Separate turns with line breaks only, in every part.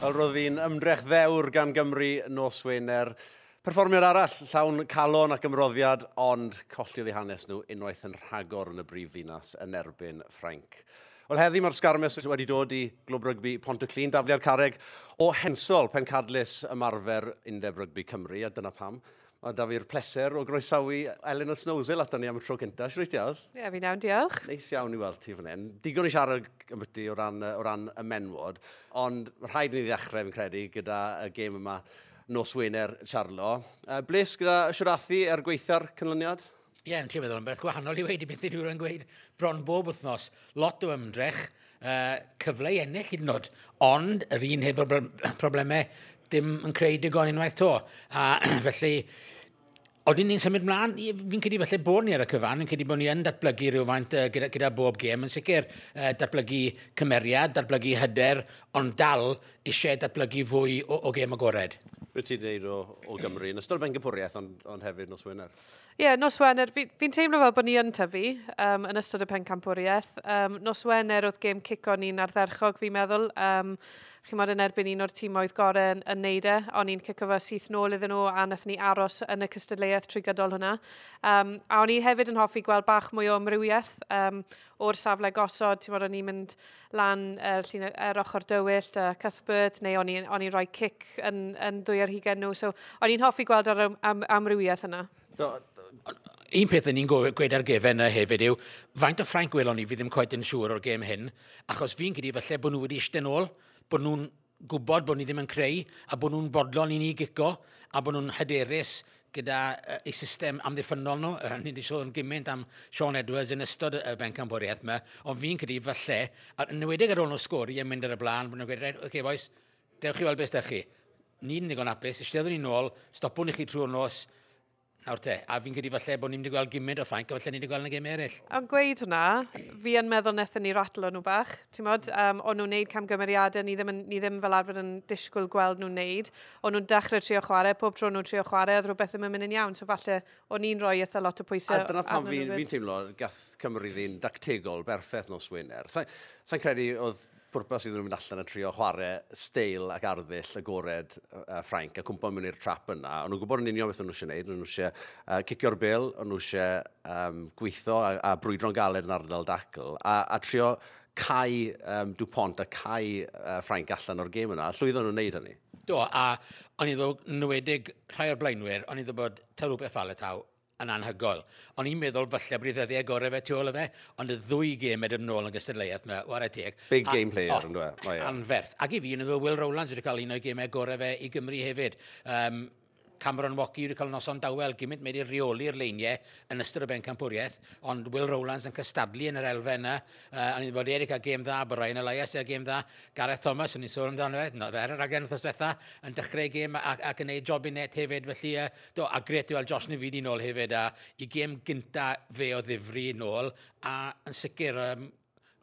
Wel, roedd hi'n ymdrech ddewr gan Gymru nos Wener. Perfformiad arall, llawn calon ac ymroddiad, ond colliodd ei hanes nhw unwaith yn rhagor yn y brif ddinas yn erbyn Ffrainc. Wel, heddi mae'r sgarmes wedi dod i glwb rygbi Pontyclun, dafliad carreg o hensol pencadlus ymarfer Undeb Rygbi Cymru, a dyna pam. Mae da fi'r pleser o groesawu Elena Snowsel ato ni am y tro cynta. Siwr eich diolch?
Ie, yeah, fi nawn diolch.
Neis iawn i weld ti fan hyn. Digon i siarad ymbyty o ran, o ran y menwod, ond rhaid ni ddechrau fi'n credu gyda y gêm yma nos Wener Charlo. Uh, bles gyda Siarathu er gweitha'r cynlyniad?
Ie, yeah, yn ti'n meddwl yn beth gwahanol i wedi beth ydw i'n gweud bron bob wythnos. Lot o ymdrech, uh, cyfle i ennill hyd yn oed, ond yr un heb problemau dim yn creu digon unwaith to. A felly, oedden ni'n symud mlaen, fi'n credu falle bod ni ar y cyfan, fi'n credu bod ni yn datblygu rhywfaint uh, gyda, gyda bob gêm, yn sicr uh, datblygu cymeriad, datblygu hyder, ond dal eisiau datblygu fwy o, o gêm agored?
Be ti'n neud o, o Gymru? Yn ystod pengypwriaeth, ond on hefyd nos Wener?
Ie, yeah, nos Wener. Fi'n fi teimlo fel bod ni yn tyfu um, yn ystod y pencampwriaeth. Um, nos Wener oedd gêm cico ni'n ardderchog, fi'n meddwl. Um, chi mod yn erbyn un o'r tîmoedd gorau yn, yn neud e. O'n i'n cico fe syth nôl iddyn nhw a nath ni aros yn y cystadleuaeth trwy gydol hwnna. Um, a o'n i hefyd yn hoffi gweld bach mwy o ymrywiaeth. Um, o'r safle gosod, ti'n bod, o'n i'n mynd lan er, llun, er ochr dywyll, a Cuthbert, neu o'n i'n rhoi cic yn, yn ddwy ar hugen nhw. So, o'n i'n hoffi gweld ar am, am, amrywiaeth yna. Do,
un peth yn ni'n gweud ar gefen yna hefyd yw, faint o ffrainc welon ni fi ddim coed yn siŵr o'r gêm hyn, achos fi'n gyda falle bod nhw wedi eistedd nôl, bod nhw'n gwybod bod ni ddim yn creu, a bod nhw'n bodlon i ni gico, a bod nhw'n hyderus gyda uh, eu system amddiffynol nhw. Uh, ni wedi sôn gymaint am Sean Edwards yn ystod y ben bwriaeth yma, ond fi'n credu falle, a yn ywedig ar ôl nhw sgori yn mynd ar y blaen, bod nhw'n gweud, oce okay, boys, dewch chi weld beth ydych chi. Ni'n ddigon apus, eisiau ddod ni'n ôl, stopwn i chi trwy'r nos, Nawr te, a fi'n credu falle bod ni'n wedi gweld gymaint o ffaint, a falle ni'n wedi gweld yn y gym eraill.
Ond gweud hwnna, fi yn meddwl wnaethon ni ratlo nhw bach. Ti'n modd, um, o'n nhw'n neud camgymeriadau, ni ddim, ni ddim fel arfer yn disgwyl gweld nhw'n neud. O'n nhw'n dechrau trio chwarae, pob tro nhw'n trio chwarae, oedd rhywbeth ddim yn mynd yn iawn. So falle, o'n i'n rhoi eitha lot o pwysau.
A dyna pam fi'n fi, teimlo, gath Cymru ddyn dactegol berffaith nos Wener. Sa'n sa credu oedd pwrpas iddyn nhw'n mynd allan a trio chwarae steil ac arddull agored uh, Ffrainc a cwmpa mewn i'r trap yna. Ond nhw'n gwybod yn union beth o'n nhw eisiau gwneud. O'n nhw eisiau uh, cicio'r bil, o'n nhw eisiau um, gweithio a, a brwydro'n galed yn ardal dacl. A, a trio cael um, Dupont a cael uh, Ffrainc allan o'r gêm yna. Llwyddo nhw'n wneud hynny?
Do, a o'n i ddod nwedig rhai o'r blaenwyr, o'n i ddod bod ta rhywbeth ffale taw, yn anhygoel. Ond i'n meddwl falle bod i ddyddiau gorau fe tu ôl y fe, ond y ddwy gêm edrych yn ôl yn gystadleuaeth yma, war teg.
Big a, game player, yn dweud.
Anferth. Ac i fi, yn ydw Will Rowlands wedi cael un o'i gemau gorau fe i Gymru hefyd. Um, Cameron Woki wedi cael noson dawel gymaint wedi reoli'r leiniau yn ystod y ben campwriaeth, ond Will Rowlands yn cystadlu yn yr elfen yna, uh, a ni'n bod wedi cael gêm dda, Brian Elias a gêm dda, Gareth Thomas, yn ni'n sôn amdano fe, no, dda'r rhagen wrthos diwetha, yn dechrau gêm ac, ac yn gwneud job i net hefyd, felly, uh, do, a gret i weld Josh Nefidi nôl hefyd, a i gêm gynta fe o ddifri nôl, a yn sicr, um,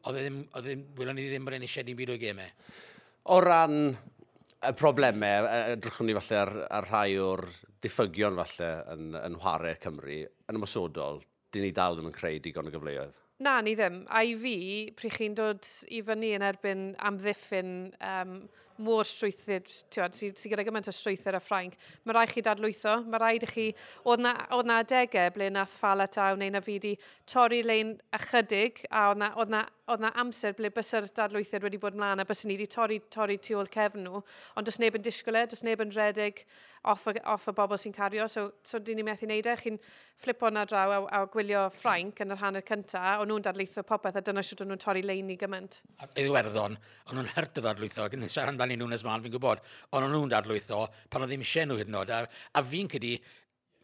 oedd e ddim, oedd e ddim, wylwn ni ddim bryn eisiau ni'n e byd o'i gemau.
O ran y problemau, edrychwn ni falle ar, ar rhai o'r diffygion falle yn, yn chwarae Cymru, yn ymwysodol, dyn ni dal ddim yn creu digon o gyfleoedd.
Na, ni ddim. A i fi, pryd chi'n dod i fyny yn erbyn amddiffyn um, mor strwythyr, tiwad, sydd sy gyda gymaint o strwythyr a Ffrainc, mae rhaid chi dadlwytho, mae rhaid i chi, oedd na, oedd na adegau ble nath Falet a neu na fi di torri lein ychydig, a oedd na, oedd na, oedd na amser ble bysau'r dadlwythyr wedi bod mlaen, a bysau ni wedi torri, torri tu ôl cefn nhw, ond does neb yn disgwyl e, does neb yn redig off y, off y bobl sy'n cario, so, so dyn ni methu wneud e, chi'n flipo na draw a, a gwylio Ffrainc yn yr hanner cyntaf, o'n nhw'n dadlwytho popeth, a dyna sydd nhw'n torri lein i gymaint.
A beth Iwerddon, o'n nhw'n hyrt o ddadlwytho, ac siarad fel ni'n nhw'n ysman, fi'n gwybod, ond o'n nhw'n dadlwytho pan oedd ddim eisiau nhw hyd yn oed. A, a fi'n cydi,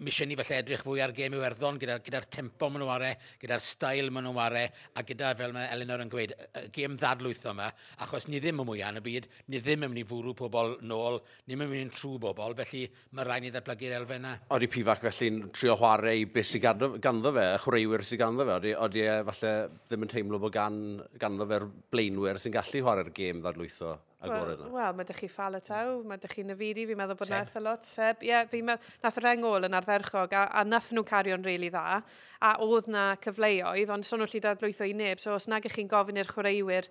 mi eisiau ni falle edrych fwy ar gêm Iwerddon gyda'r gyda, tempo maen nhw are, gyda'r stael maen nhw are, a gyda, fel mae Elinor yn gweud, y gêm ddadlwytho yma, achos ni ddim yn mwyaf yn y byd, ni ddim yn mynd i fwrw pobl nôl, ni ddim yn mynd i'n trw bobl, felly mae rhaid ni ddatblygu'r elfen yna.
Oeddi pifac felly'n trio chwarae i beth sy'n ganddo fe, y chwaraewyr sy'n ganddo fe, oeddi, oeddi e falle ddim yn teimlo bod gan, ganddo fe'r blaenwyr sy'n gallu chwarae'r gêm ddadlwytho? agor
yna. Wel, mae ydych chi ffal y taw, mae ydych chi'n nefidi, fi'n meddwl bod yna eitha lot. Seb, ie, yeah, fi'n meddwl, nath yr engol yn ardderchog, a, a nath nhw cario'n rili really dda, a oedd na cyfleoedd, ond son nhw'n lli dadlwytho i neb, so os nag ych chi'n gofyn i'r chwaraewyr,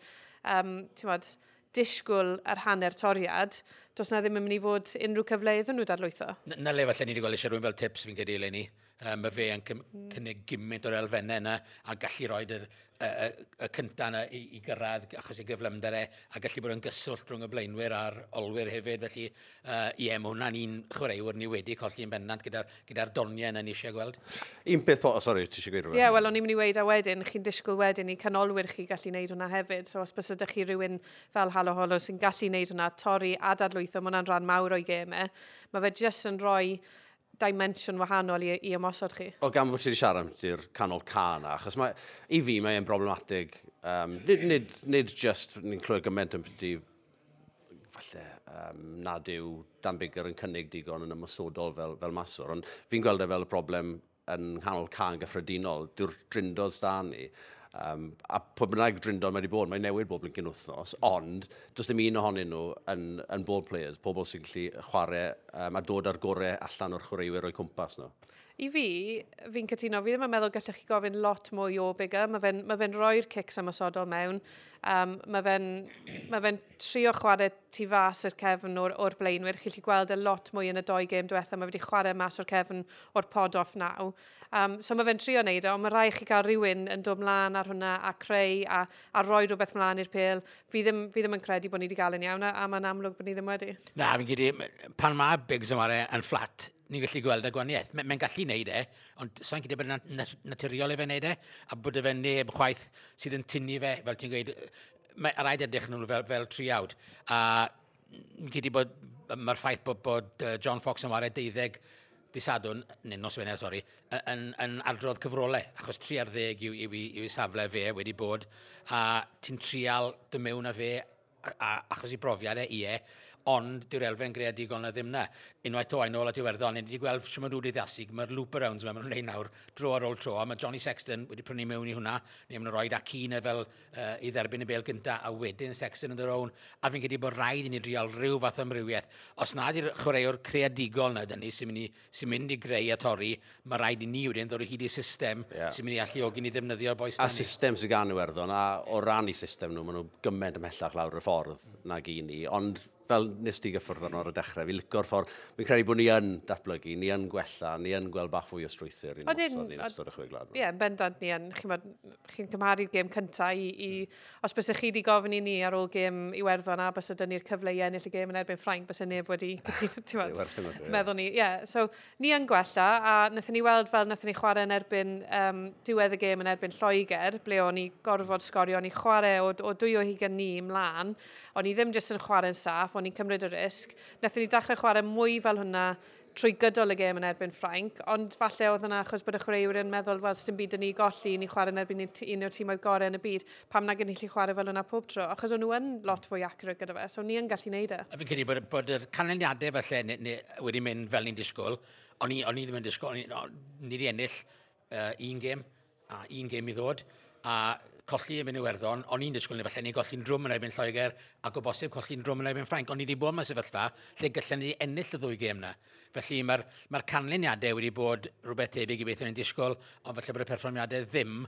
um, ti'n bod, disgwyl yr hanner toriad, does na ddim yn mynd i fod unrhyw cyfle iddyn nhw dadlwytho.
Na, na le falle ni wedi gweld eisiau rhywun fel tips fi'n credu le um, mae fe yn hmm. cynnig gymaint o'r elfennau yna a gallu rhoi y, y, y cyntaf yna i, i gyrraedd achos ei gyflymder e a gallu bod yn gyswllt rhwng y blaenwyr a'r olwyr hefyd. Felly uh, ie, mae hwnna'n un chwaraewr ni wedi colli yn bennant gyda'r gyda, doniau yna ni eisiau gweld.
Un peth po, oh, sori, ti eisiau gweud
rhywbeth? Ie, yeah, wel, o'n i'n mynd i weid a wedyn, chi'n disgwyl wedyn i canolwyr chi gallu gwneud hwnna hefyd. So os bys ydych chi rhywun fel Halo Holo sy'n gallu gwneud hwnna, torri a dadlwytho, mae hwnna'n rhan mawr o'i gemau. Mae fe jyst yn rhoi dimension wahanol i, i ymosod chi.
O gan bod ti wedi siarad amdano'r canol can, achos mae, i fi mae'n problematig, um, nid, nid, nid just ni'n clywed gymaint yn byddu, falle, um, nad yw Dan Bigger yn cynnig digon yn ymwysodol fel, fel maswr, ond fi'n gweld e fel y problem yn nghanol can gyffredinol, dyw'r drindodd da ni. Um, a pwy bynnag dryndon mae wedi bod, mae newid bob yn wythnos, ond does dim un ohonyn nhw yn, yn ball players, pobl sy'n gallu chwarae um, a dod ar gorau allan o'r chwaraewyr o'i cwmpas nhw
i fi, fi'n cytuno, fi ddim yn meddwl gallwch chi gofyn lot mwy o bigger. Mae fe'n ma fe rhoi'r cics ymwysodol mewn. Um, mae fe'n ma fe trio chwarae tu fas i'r cefn o'r, or blaenwyr. Chi'n lli gweld y lot mwy yn y doi gêm diwethaf. Mae wedi chwarae mas o'r cefn o'r pod off naw. Um, so mae fe'n trio wneud o, e, ond mae rai chi gael rhywun yn dod mlaen ar hwnna a creu a, a roi rhywbeth mlaen i'r pêl. Fi ddim, fi ddim yn credu bod ni wedi gael yn iawn a, a mae'n amlwg bod ni ddim wedi.
Na, fi'n gyd pan mae bigs yma yn fflat, ni'n gallu gweld y gwaniaeth. Mae'n gallu neud e, ond sa'n gyda bod yn naturiol i fe wneud e, a bod y fe neb chwaith sydd yn tynnu fe, fel ti'n gweud, mae rhaid edrych nhw fel, fel triawd. A gyda bod, mae'r ffaith bod, bod John Fox yn wario deuddeg disadwn, neu nos Wener, sori, yn, yn adrodd cyfrolau, achos tri ar 10 yw, yw, yw, yw safle fe wedi bod, a ti'n trial dy mewn â fe, a, a, achos i brofiad e, ie, ond dyw'r elfen greadigol na ddim na. Unwaith o, a'i nôl at Iwerddon, ni wedi gweld sy'n mynd wdi ddasig, mae'r loop-arounds yma, maen nhw'n neud nawr, dro ar ôl tro, a mae Johnny Sexton wedi prynu mewn i hwnna, neu maen nhw'n rhoi Akina fel uh, i dderbyn y bel gynta, a wedyn Sexton yn dod rown, a fi'n credu bod rhaid i ni drial rhyw fath o amrywiaeth. Os nad di'r chwaraewr creadigol na dyn ni, sy'n mynd, i, sy mynd i greu a torri, mae rhaid i ni wedyn ddod o hyd i system yeah. sy'n mynd i alluogi ni ddefnyddio'r boes
A system sy'n gan Iwerddon, a o ran i system nhw, maen nhw gymaint ymhellach lawr y ffordd mm. nag i ni, ond fel nes ti gyffwrdd ar y dechrau, fi licio'r ffordd, fi'n credu bod ni yn datblygu, ni yn gwella, ni yn gweld bach fwy o strwythyr i'n osod ni'n ystod y chwe glad.
Ie, yeah, bendant ni yn, chi'n cymharu'r gêm cyntaf i, i, hmm. os bys chi wedi gofyn i ni ar ôl gêm Iwerddon a bys ydyn ni'r cyfle i ennill y gêm yn erbyn Ffrainc, bys y neb wedi meddwl ni. Ie, yeah. so ni yn gwella a wnaethon ni weld fel wnaethon ni chwarae yn erbyn um, diwedd y gêm yn erbyn Lloegr, ble o'n i gorfod sgorio, o'n i chwarae o, o dwy o hugen ni ymlaen, o'n i ddim jyst yn chwarae'n saff, o'n i'n cymryd y risg. Nethon ni dechrau chwarae mwy fel hwnna trwy gydol y gêm yn erbyn Ffrainc, ond falle oedd yna achos bod y chwaraewyr yn meddwl, wel, sy'n byd yn ei golli, ni chwarae yn erbyn un o'r tîmoedd gorau yn y byd, pam na gynnu chi chwarae fel yna pob tro, achos o'n nhw yn lot fwy accurate gyda fe, so ni yn gallu neud e.
A fi'n credu bod, bod y canlyniadau falle ni, ni, wedi mynd fel ni'n disgwyl, o'n i, on i ddim yn disgwyl, ni wedi ennill uh, un gêm, a un gêm i ddod, a colli yn mynd i werddon, o'n i'n disgwyl ni falle ni golli'n drwm yn erbyn Lloegr ac o bosib colli'n drwm yn erbyn Ffrainc. O'n i wedi bod mewn sefyllfa lle gallen ni ennill y ddwy gêm yna. Felly mae'r ma canlyniadau wedi bod rhywbeth tebyg i beth o'n i'n disgwyl, ond falle bod y perfformiadau ddim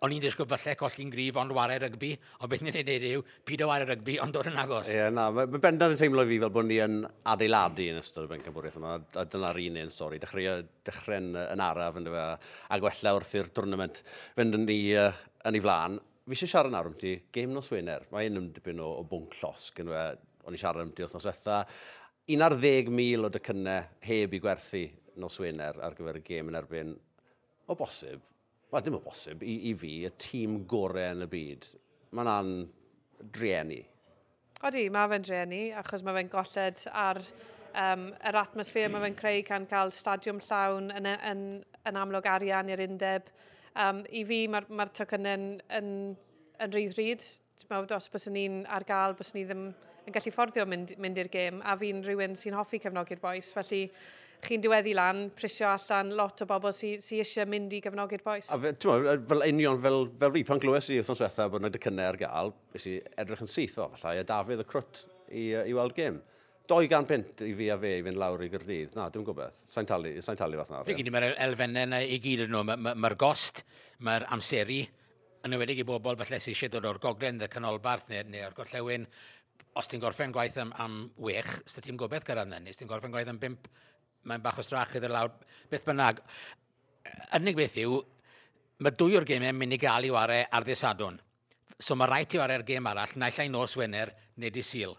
o'n i'n disgwyl falle colli'n grif ond ware rygbi, ond beth ni'n ei yw, pyd o ware rygbi ond dod yn agos.
Ie, yeah, na, mae bendant yn teimlo fi fel bod ni yn adeiladu yn ystod y bencampwriaeth yma, a dyna'r un un stori, dechrau, dechrau'n yn araf yn dyfa, a gwella wrth i'r dwrnament fynd yn ni uh, yn ei flaen. Fi eisiau siarad nawr am ti, game nos Wener, mae un yn dipyn o, o bwnc llosg, yn o'n i siarad am amdano wythnos ddeg mil o dycynnau heb i gwerthu nos Wener ar gyfer y gêm yn erbyn o bosib wel, dim o bosib, i, i fi, y tîm gorau yn y byd, mae'n an drieni.
Odi, mae fe'n drieni, achos mae fe'n golled ar um, yr atmosffer mae fe'n creu can cael stadiwm llawn yn, yn, yn amlwg arian i'r undeb. Um, I fi, mae'r ma, ma tocynnau yn, yn, yn rydd ryd. Mawd, os bys ni'n ar gael, bys ni ddim yn gallu fforddio mynd, mynd i'r gêm, a fi'n rhywun sy'n hoffi cefnogi'r boes, felly chi'n diweddu lan, prisio allan lot o bobl sy'n sy eisiau mynd i gefnogi'r boes.
A fe, ma, fel union, fel, fel fi, pan glywes i wrthnos diwethaf bod yna dycynnau ar gael, bys i edrych yn syth o, falle, a Dafydd y Crwt i, i weld gêm. 200 pint i fi a fe i fynd lawr i Gyrdydd. Na, dwi'n gwybod. Sa'n talu, sa'n talu fath na.
Fe gyd i mae'r elfennau yna i gyd yn nhw. Mae'r ma, ma gost, mae'r amseru, yn ywedig i bobl falle sy'n eisiau dod o'r goglen, y canolbarth neu, neu o'r gorllewin, os ti'n gorffen gwaith am, am wech, os ti'n gobeith gyrraedd na ni, os ti'n gorffen gwaith am bimp, mae'n bach o strach iddyn lawr, beth bynnag. Unig beth yw, mae dwy o'r gemau mynd i gael i ware ar ddesadwn. So mae rhaid i ware'r gem arall, naill ai nos Wener neu di Sil.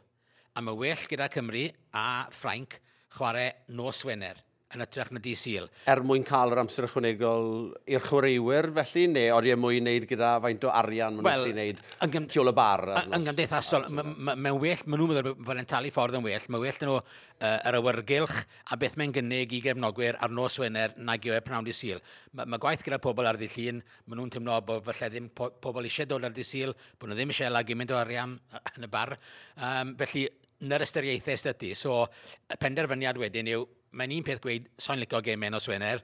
A mae well gyda Cymru a Ffrainc chwarae nos Wener yn ytrach na di syl.
Er mwyn cael yr amser ychwanegol i'r chwaraewyr felly, neu oriau mwyn wneud gyda faint o arian maen
well,
nhw'n wneud
yngym...
tiol y bar?
Yn gymdeithasol, mae'n well, maen nhw'n meddwl bod e'n talu ffordd yn well, mae'n well dyn nhw uh, yr awyrgylch a beth mae'n gynnig i gefnogwyr ar nos Wener na yw e pnawn di syl. Mae ma gwaith gyda pobl ar ddi llun, maen nhw'n teimlo bod falle ddim po pobl eisiau dod ar ddi syl, bod nhw ddim eisiau lagu mynd o arian yn y bar. Um, felly, na'r ystyriaethau ydy. So, y penderfyniad wedyn yw, mae'n un peth gweud, so'n licio gemau nos Wener,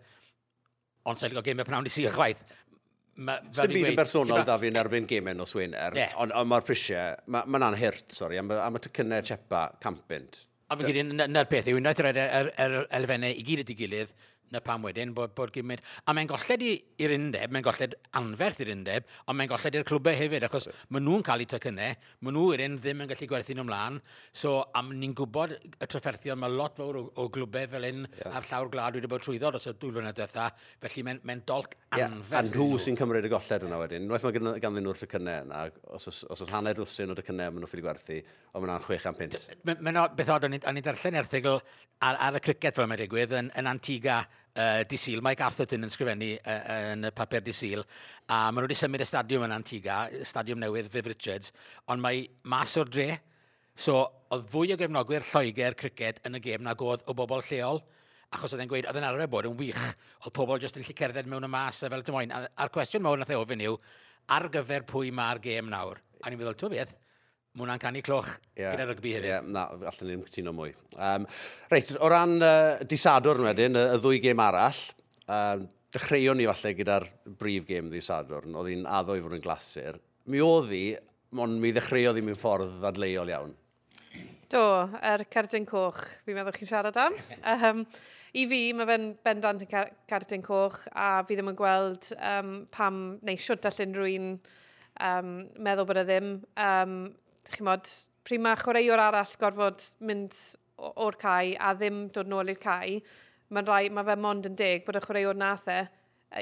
ond so'n licio gemau pnawn i sir chwaith. Sdim
byd yn bersonol da fi'n erbyn gemau nos Wener,
yeah.
ond on, mae'r prisiau, mae'n ma anhyrt, sori, am, am y tycynnau chepa campynt.
A fi'n gyda'n na'r peth yw, unwaith yr, e- yr, yr, elfennau i gyd at ei gilydd, na pam wedyn bod, bod gymaint... A mae'n golled i'r undeb, mae'n golled anferth i'r undeb, ond mae'n golled i'r clwbau hefyd, achos yeah. maen nhw'n cael eu tocynnau, maen nhw i'r un ddim yn gallu gwerthu nhw ymlaen, so am ni'n gwybod y trafferthion, mae lot fawr o, o glwbau fel un yeah. ar llawr glad wedi bod trwyddo dros y dwy flynedd diwetha, felly mae'n mae dolc anferth.
Yeah, a nhw sy'n cymryd y golled yna wedyn. Unwaith mae gan ganddyn nhw'r tycynnau yna, os oes, os oes hanner dwsyn o tycynnau maen nhw'n ffili gwerthu, ond mae'n
6.5. Beth oed, o'n i darllen erthigl ar, ar y cricket fel mae'n digwydd yn, yn Antigua, uh, disil. Mike Atherton yn sgrifennu uh, yn y papur disil. A maen nhw wedi symud y stadiwm yn Antiga, stadiwm newydd Viv Richards, ond mae mas o'r dre. So, oedd fwy o gefnogwyr Lloegr cricket yn y gêm nag oedd o bobl lleol achos oedd e'n gweud, oedd e'n arfer bod yn wych, oedd pobl jyst yn lle cerdded mewn y mas a fel dim ond. A'r cwestiwn mawr nath e ofyn yw, ar gyfer pwy mae'r gêm nawr? A ni'n meddwl, ti'n beth, Mae hwnna'n canu cloch
yeah.
gyda rygbi hefyd.
Ie, yeah, na, allan ni'n cytuno mwy. Um, reit, o ran uh, disadwr wedyn, y, y ddwy gêm arall, um, dechreuon ni falle gyda'r brif gêm disadwr, oedd hi'n addo i fod yn glasur. Mi oedd hi, ond mi ddechreuodd hi mewn ffordd ddadleuol iawn.
Do, yr er cardyn coch, fi'n meddwl chi'n siarad am. Um, I fi, mae fe'n bendant yn car cardyn coch, a fi ddim yn gweld um, pam neu siwt allan rwy'n um, meddwl bod e ddim. Um, chymod, pryd mae chwaraewr arall gorfod mynd o'r cae a ddim dod nôl i'r cae, mae'n rai, mae fe mond yn deg bod y chwaraewr nath e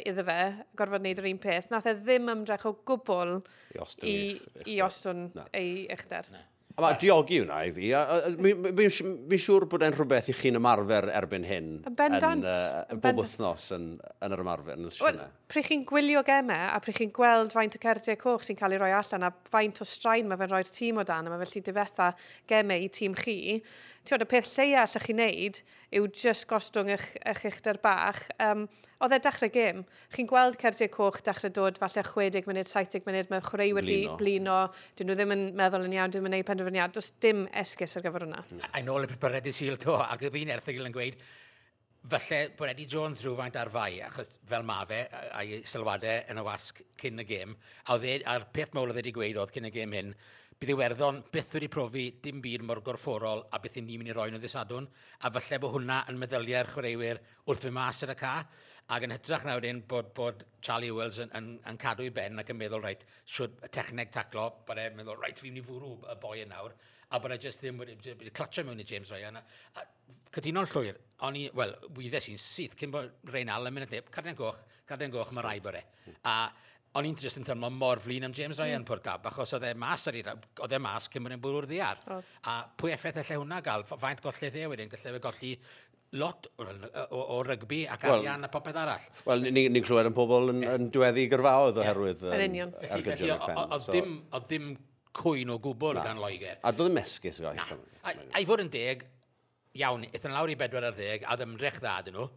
iddo fe, gorfod wneud yr un peth, nath e ddim ymdrech o gwbl
i,
i,
i
ostwn ei uchder. Na.
A mae diogi hwnna i fi. Fi'n siŵr bod e'n rhywbeth i chi'n ymarfer erbyn hyn.
Yn bendant.
Yn bob wythnos yn, yn yr ymarfer. Yn
Wel, pryd chi'n gwylio gemau a pryd chi'n gweld faint o cerdiau coch sy'n cael ei roi allan a faint o straen mae fe'n rhoi'r tîm o dan a mae felly difetha gemau i tîm chi, ti'n y peth lleia allech chi wneud yw just gostwng eich, eich uchder bach. Um, oedd e dechrau gêm. Chi'n gweld cerdiau coch dechrau dod falle 60 munud, 70 munud, mae chwarae wedi
blino.
blino. Dyn nhw ddim yn meddwl yn iawn, dyn nhw'n gwneud penderfyniad. Does dim esgus ar gyfer hwnna.
A A'n ôl y pepyrnedd i syl to, ac y fi'n erthigol yn gweud, falle bod Eddie Jones rhywfaint ar fai, achos fel ma fe, a'i sylwadau yn y wasg cyn y gêm, a, e, ar peth mawr oedd wedi gweud oedd cyn y gêm hyn, bydd Iwerddon byth wedi profi dim byd mor gorfforol a beth ni'n mynd i roi nhw ddisadwn, a falle bod hwnna yn meddyliau'r chwaraewyr wrth fy mas ar y ca, ac yn hytrach na wedyn bod, bod Charlie Ewells yn, yn, yn cadw i ben ac yn meddwl, reit, siwr y techneg taclo, bod e'n meddwl, reit, fi'n mynd i fwrw y boi yn nawr, a bod e just ddim wedi clatio mewn i James Ryan. A, a cytuno'n llwyr, o'n i, wel, wyddes i'n syth, cyn bod Reynal yn mynd at neb, cadw'n goch, cadw'n goch, mae rai bod e. A o'n i'n jyst yn tymlo mor flin am James Ryan mm. Pwrgab, achos oedd e mas ar ei oedd e mas cyn bod e'n bwrw'r ddiar.
Oh.
A pwy effaith allai hwnna gael, faint golled e wedyn, gallai fe golli lot o, o, o rygbi ac
well,
arian a popeth arall.
Wel, ni'n ni, ni clywed yn pobl yn, yn diweddu gyrfaodd oherwydd
yeah.
yn
union.
Felly, oedd dim, dim cwyn o gwbl gan Loegr.
A doedd y mesgus o eitha.
A i fod yn deg, iawn, eithon lawr i bedwar ar ddeg, a ddymdrech dda dyn nhw,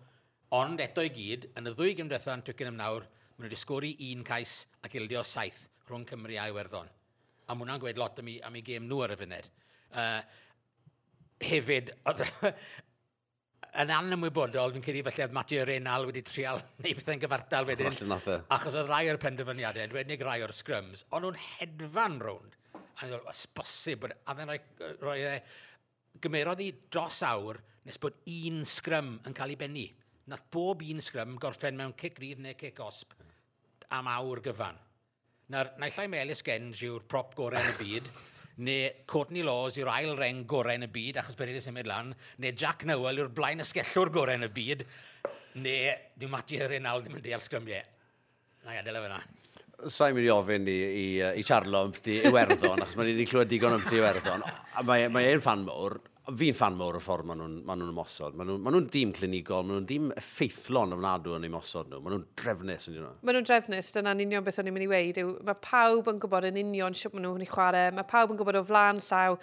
ond eto i gyd, yn y ddwy gymdeitha yn Twickenham nawr, maen nhw wedi sgori un cais ac ildio saith rhwng Cymru a Iwerddon. A mae hwnna'n gweud lot am ei, am ei gêm nhw ar y funud. Uh, hefyd, yn anymwybodol, dwi'n credu falle oedd Matthew Reynal wedi trial neu bethau'n gyfartal wedyn.
Falle nath e.
Achos oedd rai o'r penderfyniadau, dwi'n unig rai o'r scrums, ond nhw'n hedfan rownd. A dwi'n dweud, bosib, a fe'n rhoi, rhoi e, gymerodd i dros awr nes bod un scrum yn cael ei bennu. Nath bob un scrum gorffen mewn cic rydd neu cic osb am awr gyfan. Nawr, naill ai Melis Gens yw'r prop gorau yn y byd, neu Courtney Laws yw'r ail reng gorau yn y byd, achos bydd wedi symud lan, neu Jack Nowell yw'r blaen ysgellwr gorau yn y byd, neu dwi'n mati yr un ddim yn deall sgrymiau. Na i adael efo
Sa'n mynd i ofyn i, i, i Charlo ymty Iwerddon, achos mae'n ni'n clywed digon ymty Iwerddon. A mae, e, mae e'n fan mawr, fi'n fan mawr o'r ffordd maen nhw'n ma nhw ymosod. Maen nhw'n ma nhw dîm clinigol, maen nhw'n dîm effeithlon ofnadw yn ymosod nhw. Maen nhw'n drefnus yn nhw.
Maen nhw'n drefnus, dyna'n union beth o'n i'n mynd i weid. Yw, mae pawb yn gwybod yn union siwp maen nhw'n ei chwarae, mae pawb yn gwybod o flan llaw.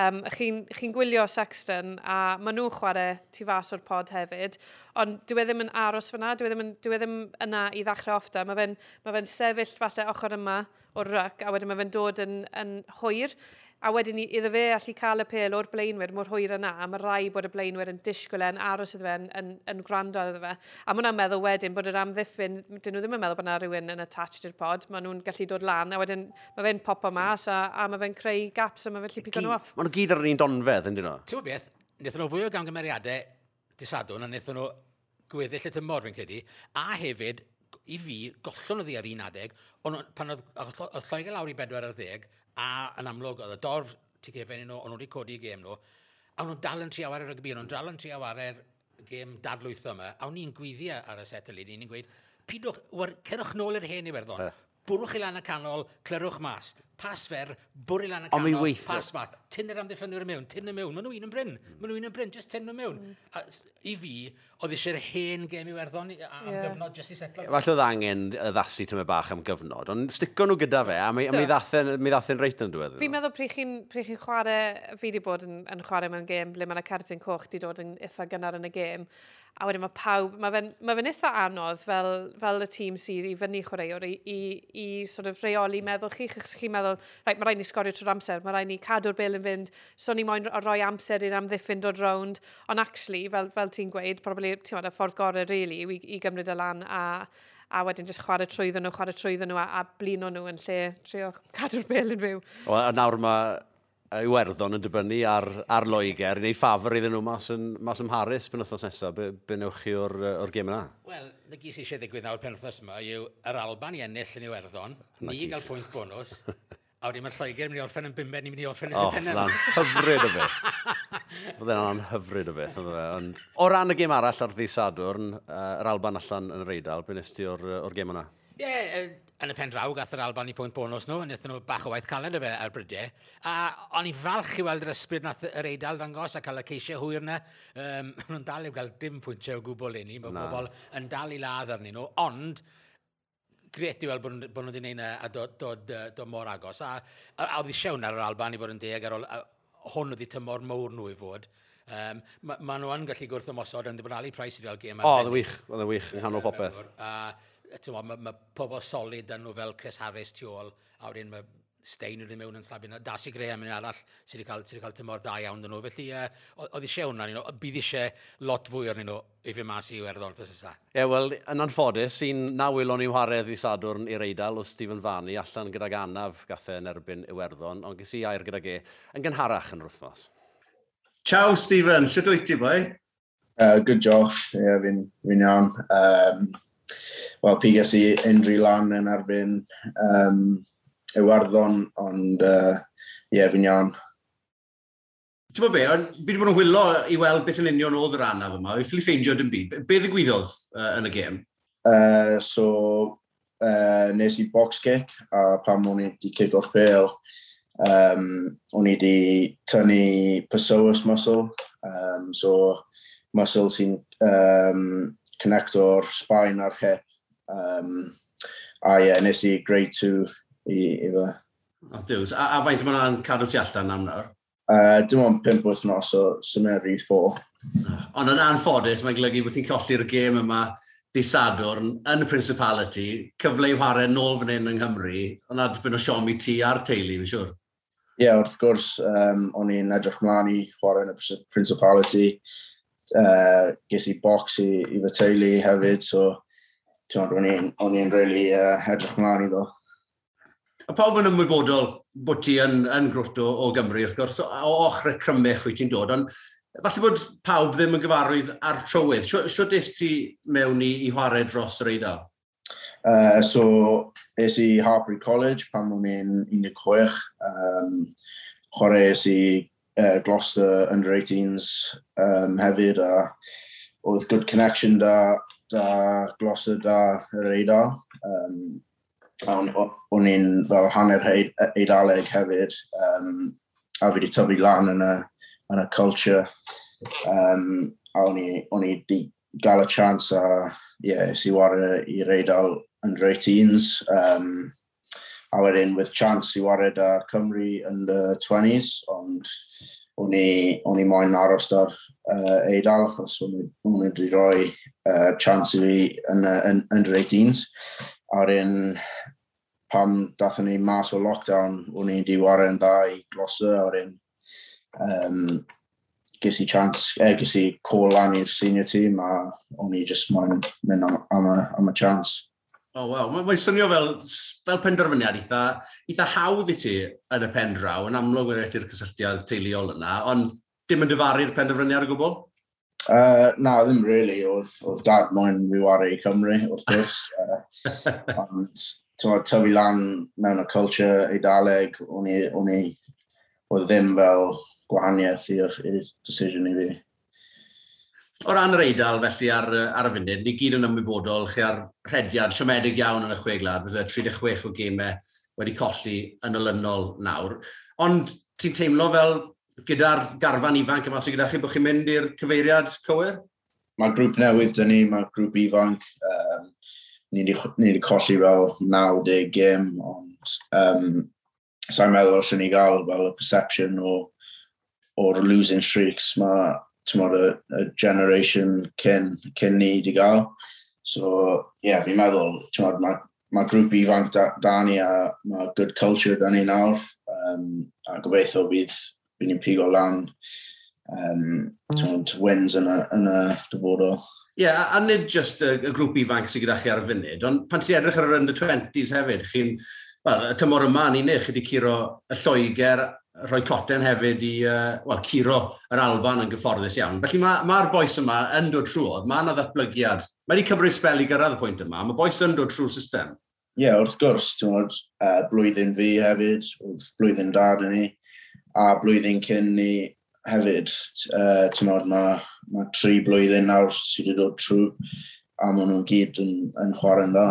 Um, Chi'n chi, gwylio Sexton a maen nhw'n chwarae tu fas o'r pod hefyd, ond dyw e ddim yn aros fyna, dyw e ddim, yn, dyw e ddim yna i ddechrau ofta. Mae fe'n ma fe sefyll falle ochr yma o'r ryc a wedyn mae fe'n dod yn, yn hwyr. A wedyn ni, iddo fe allu cael y pel o'r blaenwyr mor hwyr yna, a mae rai bod y blaenwyr yn disgwyl yn aros iddo fe, yn, yn, yn gwrando iddo fe. A mae hwnna'n meddwl wedyn bod yr amddiffyn, dyn nhw ddim yn meddwl bod yna rhywun yn attached i'r pod, maen nhw'n gallu dod lan, a wedyn mae fe'n popo mas, a, a mae fe'n creu gaps, a mae fe'n lli pigo nhw off.
Mae nhw gyd ar yr un donfedd, yndyn nhw?
Ti'n beth, wnaethon nhw fwy o gamgymeriadau disadwn, a wnaethon nhw gweddill y tymor, fi'n credu, a hefyd, i fi, gollon o ddi ar un adeg, ond pan oedd, oedd Lloegau lawr i bedwar ar ddeg, a yn amlwg, oedd y dorf tig gefen nhw, ond nhw wedi codi i gêm nhw, a nhw'n dal yn triawar ar y gybyn, o'n dal yn triawar ar gêm dadlwytho yma, a o'n gwyddi ar y set y lini, ni'n gweud, pidwch, cerwch nôl i'r hen i werddon. Uh bwrwch i lan y canol, clerwch mas. Pas fer, bwrw i lan y canol, pas mas. Tyn yr amddiffynwyr mewn, tyn y mewn. Maen nhw un yn bryn. Mm. Maen nhw un yn bryn, just tyn nhw mewn. Mm. A, I fi, oedd eisiau'r hen gem i werddon am yeah. gyfnod jyst i setlo.
Falle oedd angen y ddasu tyma bach am gyfnod, ond stico nhw gyda fe, a mi, a mi ddathen reit yn dweud.
Fi'n meddwl pryd chi'n chi, chwarae, fi wedi bod yn, yn chwarae mewn gêm ble mae yna cartyn coch wedi dod yn eitha gynnar yn y gêm, a wedyn mae pawb, mae fe'n ma fe eitha anodd fel, fel y tîm sydd i fyny chwaraewr i, i, i sort of reoli meddwl chi, chych chi'n meddwl, right, mae rhaid ni sgorio trwy'r amser, mae rhaid ni cadw'r bel yn fynd, so ni moyn rhoi amser i'r amddiffyn dod rownd, ond actually, fel, fel ti'n gweud, probably, ti'n meddwl, y ffordd gorau really, i, i gymryd y lan a, a wedyn jyst chwarae trwyddo nhw, chwarae trwyddo nhw a, a blino nhw yn lle trio cadw'r bel yn fyw.
O, a nawr mae Iwerddon yn dibynnu ar, ar Loegr, neu ffafr iddyn nhw mas, yn, mas ym Mharis pen wythnos nesaf, be, be newch chi o'r, or gêm yna?
Wel, na gys eisiau ddigwydd nawr pen wythnos yma yw yr Alban i ennill yn Iwerddon, ni gael pwynt bonus, a wedi mae'r Lloegr yn mynd i orffen yn bimbed, ni'n mynd i orffen yn oh,
bimben. O, hyfryd o beth. Fydde yna'n hyfryd o beth. Ond o ran y gêm arall ar ddisadwrn, yr Alban allan yn yr Eidal, be nes ti o'r, or gêm yna?
Ie, yeah, yn y pen draw gath yr Alban i pwynt bonus nhw, wnaethon nhw bach o waith caled y fe ar brydiau. A o'n i falch i weld yr ysbryd nath yr eidl ddangos a cael y ceisiau hwyr yna. Um, nhw'n dal i'w gael dim pwyntiau o gwbl i ni, mae pobl yn dal i ladd arnyn nhw, ond gret i weld bod, bod nhw wedi gwneud a dod, dod, dod dod mor agos. A, a, a oedd i siawn ar yr Alban i fod yn deg ar ôl hwn oedd i tymor mawr nhw i fod. Um, Mae ma nhw yn gallu gwrth ymosod yn ddibynali Price i gael gêm.
O, oedd y wych, oedd y wych, yn hanol popeth. A,
mae ma, pobl solid yn nhw fel Chris Harris tu ôl, a wedyn mae Stein wedi mewn yn slabio. Darcy Graham yn arall sydd wedi cael, sy cael tymor da iawn dyn nhw. Felly, uh, oedd eisiau hwnna, nhw, bydd eisiau lot fwy arnyn nhw i fi mas i Iwerddon fes ysa.
Ie, yeah, wel, yn anffodus, sy'n na wylon i'w haredd i Sadwrn i'r Eidal o Stephen Fanny allan gydag anaf gathau yn erbyn Iwerddon, ond ges i air gydag e yn gynharach yn rwthnos.
Ciao, Stephen. Sut wyt ti, boi?
Uh, good job. Ie, yeah, fi'n fi iawn. Um, Wel, piges i Endri Lan yn erbyn um, Iwerddon, ond ie, uh, yeah, fi'n iawn.
Ti'n bod be, fi wedi bod yn hwylo i weld beth yn union oedd yr anaf yma. Fi ffili ffeindio dim byd. Be ddigwyddodd uh, yn y gêm?
Uh, so, uh, nes i box kick, a pam o'n i wedi kick off bail, um, o'n i wedi tynnu psoas muscle. Um, so, muscle sy'n um, connect o'r Sbaen a'r he. Um, a ie, yeah, nes i grade 2 i, i fe.
O, diws. A, a faint mae'n cadw ti allan am nawr?
Uh, dim ond 5 wythnos so o Symeri 4.
Ond yn anffodus, mae'n golygu bod ti'n colli'r gêm yma disadwrn yn y Principality, cyfle i whare nôl fan hyn yng Nghymru, ond adbyn o siomi ti a'r teulu, fi'n siŵr.
Ie, yeah, wrth gwrs, um, o'n i'n edrych mlaen i chwarae yn y Principality. Uh, ges i box i, i fy teulu hefyd, so o'n i'n really uh, edrych mlaen iddo.
A pawb yn ymwybodol bod ti yn, yn grwt o, o Gymru, wrth gwrs, o ochrau crymech wyt ti'n dod, ond falle bod pawb ddim yn gyfarwydd ar trywydd. Sio des ti mewn i, i chwarae dros yr eidl?
Uh, so, es i Harbury College pan o'n i'n 16. Um, chwarae es i uh, Gloucester under 18s um, hefyd a oedd good connection da, da Gloucester da yr Eidal. Um, o'n i'n fel hanner Eidaleg hefyd. Um, a fi wedi tyfu lan yn y, yn y culture. Um, a o'n i, o'n gael y chance a yeah, si wario i'r Eidal under 18s um, a wedyn with chance i wared ar Cymru yn the 20s, ond o'n i, o'n i moyn aros dar uh, eidal, achos o'n i wedi rhoi uh, chance i fi yn, yn, yn, 18s. A wedyn pam dathon ni mas o lockdown, o'n i wedi wario yn dda i glosa, a wedyn um, ges i chance, eh, ges i call lan i'r senior team, a o'n i just moyn mynd am, am, a, am a chance.
O, oh, waw. Mae'n mae swnio fel, fel penderfyniad eitha, eitha hawdd i ti yn y pen draw, yn amlwg wedi ti'r cysylltiad teuluol yna, ond dim yn dyfaru'r penderfyniad o gwbl?
Uh, na, ddim really. Oedd, oedd dad moyn fi wario i Cymru, wrth gwrs. uh, ond, tyfu lan mewn y culture eidaleg, o'n i, o'n i, oedd ddim fel gwahaniaeth i'r decision i fi
o ran yr eidl felly ar, ar y funud, ni gyd yn ymwybodol chi ar rhediad siomedig iawn yn y chwe glad, bydde 36 o gemau wedi colli yn olynol nawr. Ond ti'n teimlo fel gyda'r garfan ifanc yma sydd gyda chi bod chi'n mynd i'r cyfeiriad cywir?
Mae'r grŵp newydd dyn ni, mae'r grŵp ifanc. Um, ni wedi colli fel 90 gym, ond um, sa'n meddwl os ni gael fel y perception o, o'r losing streaks. Mae tymor y, y generation cyn, cyn ni wedi gael. So, ie, yeah, fi'n meddwl, tymor, mae ma grŵp ifanc da, da ni a mae good culture da ni nawr. Um, a gobeithio bydd, bydd ni'n pigo lan um, tymor, wins yn y, yn y dyfodol.
Ie, yeah, a nid jyst y, y grŵp ifanc sydd gyda chi ar y funud, ond pan ti'n edrych ar yr under-20s hefyd, chi'n, wel, y tymor yma, ni'n eich, chi wedi curo y Lloegr rhoi coten hefyd i, uh, well, curo yr Alban yn gyfforddus iawn. Felly mae'r ma, boes yma yn dod trwodd, mae yna ddatblygiad. Mae wedi cymryd spel i gyrraedd y pwynt yma, mae boes yn dod trwy'r system.
Ie, yeah, wrth gwrs, ti'n bod, uh, blwyddyn fi hefyd, wrth blwyddyn dad yn ni, a blwyddyn cyn ni hefyd, uh, ti'n bod, mae ma tri blwyddyn nawr sydd wedi dod trwy, a maen nhw'n gyd yn, yn chwarae'n dda.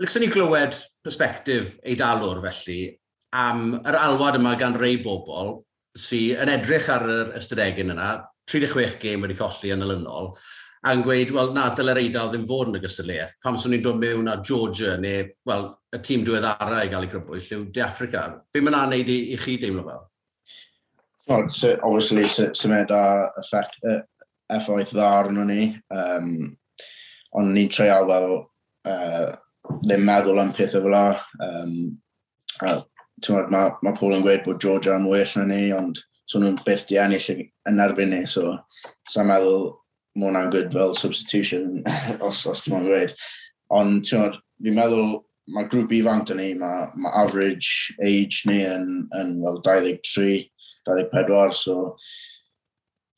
Lyxwn ni glywed perspektif eidalwr felly am yr alwad yma gan rei bobl sy'n yn edrych ar yr ystadegyn yna, 36 gêm wedi colli yn elynol, a'n gweud, wel, na, dyle'r eidl ddim fod yn y gystadleuaeth. Pam swn i'n dod mewn â Georgia neu, wel, y tîm diweddara i gael ei grybwyll yw De Africa. Be mae'n a'n i, i chi deimlo fel?
Well, so, obviously, symud a effect, uh, effaith dda arno ni. Um, ond ni'n treial, wel, uh, ddim meddwl am pethau fel la. Um, a mae ma, ma pobl yn gweud bod Georgia am well na ni, ond so nhw'n beth di ennill yn erbyn ni, so sa'n meddwl mae hwnna'n good fel substitution, os, os ti'n ma'n gweud. Ond ti'n fi'n meddwl mae grŵp ifanc dyn ni, mae ma average age ni yn, yn well, 23, 24, so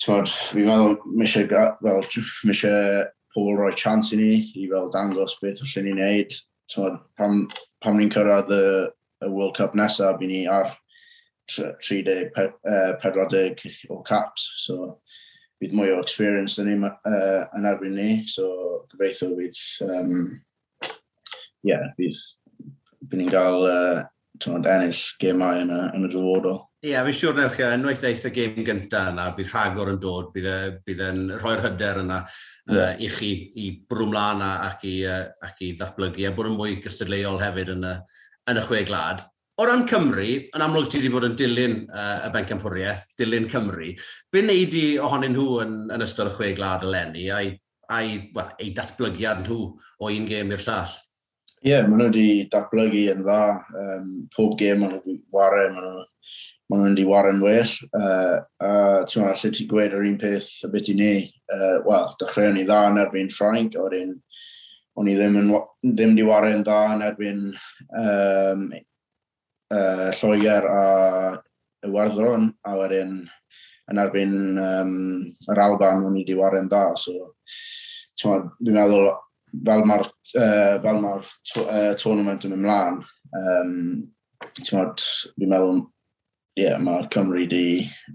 ti'n fi'n meddwl mis well, mis pobl roi chance i ni i fel dangos beth allan ni'n neud. Pam, pam ni'n cyrraedd y y World Cup nesaf bydd ni ar 30, 40 o caps. So, bydd mwy o experience yn ni uh, yn erbyn ni. So, gobeithio bydd, um, yeah, bydd, bydd ni'n cael uh, ennill gemau yn y, yn y dyfodol.
Ie, yeah, fi'n siŵr newch chi, unwaith wneud y gêm gyntaf yna, bydd rhagor yn dod, bydd, e, bydd yn rhoi'r hyder yna yeah. uh, i chi i brwmlaen ac i, uh, ac i ddatblygu, a bod yn mwy gystadleuol hefyd yn y, uh, yn y chwe glad. O ran Cymru, yn amlwg ti wedi bod yn dilyn uh, y bencampwriaeth, dilyn Cymru, be wneud i ohonyn nhw yn, yn ystod y chwe glad eleni a'i, ai, well, ei datblygiad nhw o un gêm i'r llall?
Ie, yeah, maen nhw wedi datblygu yn dda. Um, pob gêm maen nhw wedi wario, maen nhw maen nhw'n di warren well. Uh, a ti'n meddwl, lle ti gweud yr un peth y beth i ni. Uh, Wel, dechreuon ni dda yn erbyn Ffrainc, a wedyn o'n i ddim, yn, ddim di wario'n dda yn erbyn um, uh, Lloegr a Iwerddron, a wedyn yn erbyn um, yr Alban o'n i di wario'n dda. So, dwi'n meddwl, fel mae'r uh, fel ma uh, tournament yn ymlaen, um, dwi'n meddwl, yeah, mae'r Cymru di,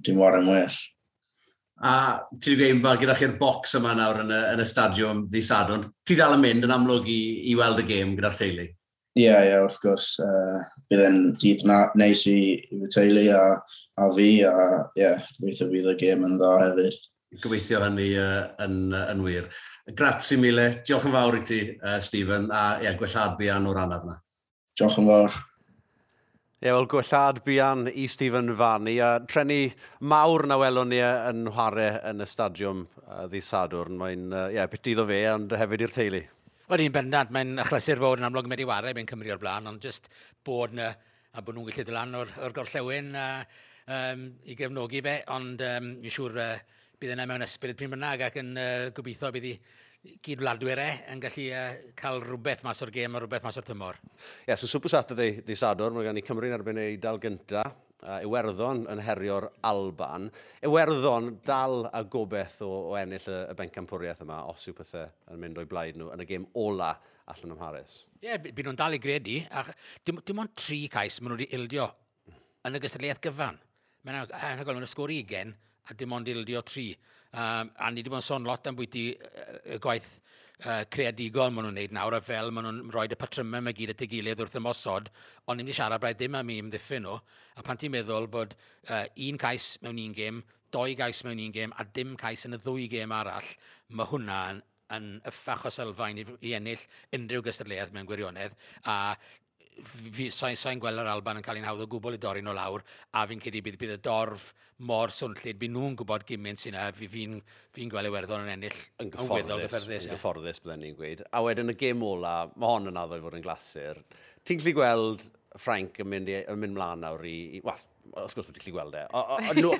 di'n wario'n well.
A ti wedi gweud fel gyda chi'r bocs yma nawr yn y, yn y stadiwm ddi sadwn. Ti dal yn mynd yn amlwg i, i weld y gêm gyda'r teulu?
Ie, yeah, ie, yeah, wrth gwrs. Uh, bydd yn dydd na, neis i, i fy teulu a, a fi, a ie, yeah, weithio bydd y gêm yn dda hefyd.
Gobeithio hynny uh, yn, uh, yn wir. Gratsi mile, diolch yn fawr i ti, uh, Stephen, a ie, yeah, gwellad fi o'r anaf yna.
Diolch yn fawr.
Ie, wel, gwellad bian i Stephen Fanny. A trenu mawr na welwn ni e, yn chwarae yn y stadiwm e, ddydd Sadwrn. Mae'n, e, ie, yeah, bit iddo fe, ond hefyd i'r teulu.
Wel, Wedi'n bendant, mae'n achlysur fod yn amlwg wedi wario mewn Cymru o'r blaen, ond jyst bod na, a bod nhw'n gallu dylan o'r, or gorllewin a, um, i gefnogi fe, ond um, mi'n siŵr uh, bydd yna mewn ysbryd pryn bynnag ac yn uh, gobeithio bydd i gyd-wladwyr e yn gallu uh, cael rhywbeth mas o'r gêm a rhywbeth mas o'r tymor.
Ie, yeah, so Super Saturday di Sadwr, mae gen i Cymru yn erbyn ei dal gynta. Uh, Iwerddon yn herio'r Alban. Iwerddon dal a gobeith o, o ennill y, y bencampwriaeth yma os yw pethau yn mynd o'i blaid nhw yn y gêm ola allan ym Harris.
Ie, yeah, bydd nhw'n dal i gredu. A dim, dim ond tri cais maen nhw wedi ildio yn y gystadleuaeth gyfan. Mae'n anhygoel, mae'n ysgwr sgwr 20 a dim ond ildio tri. Um, a ni wedi bod yn sôn lot am bwyty y gwaith uh, creadigol. Maen nhw'n neud nawr, a fel maen nhw'n rhoi y patrymau mae gyd at y gilydd wrth ymosod, ond ni'n siarad braidd ddim am i ymddiffyn nhw, a pan ti'n meddwl bod uh, un cais mewn un gêm, doi gais mewn un gêm, a dim cais yn y ddwy gêm arall, mae hwnna yn, yn yffach o sylfaen i, i ennill unrhyw gystadleuaeth mewn gwirionedd, a sa'n sa gweld yr Alban yn cael ein hawdd o gwbl i dorri nhw lawr, a fi'n credu bydd, bydd y dorf mor swnllid, bydd nhw'n gwybod gymaint sy'n a fi'n fi, fi gweld Iwerddon yn ennill
yn gyfforddus, yn gyfforddus byddwn ni'n gweud. A wedyn y gêm ola, mae hon yn addo i fod yn glasur. Ti'n gallu gweld Frank yn mynd, yn mynd mlaen nawr i... i Wel, os gwrs bod ti'n gallu gweld e. O, o,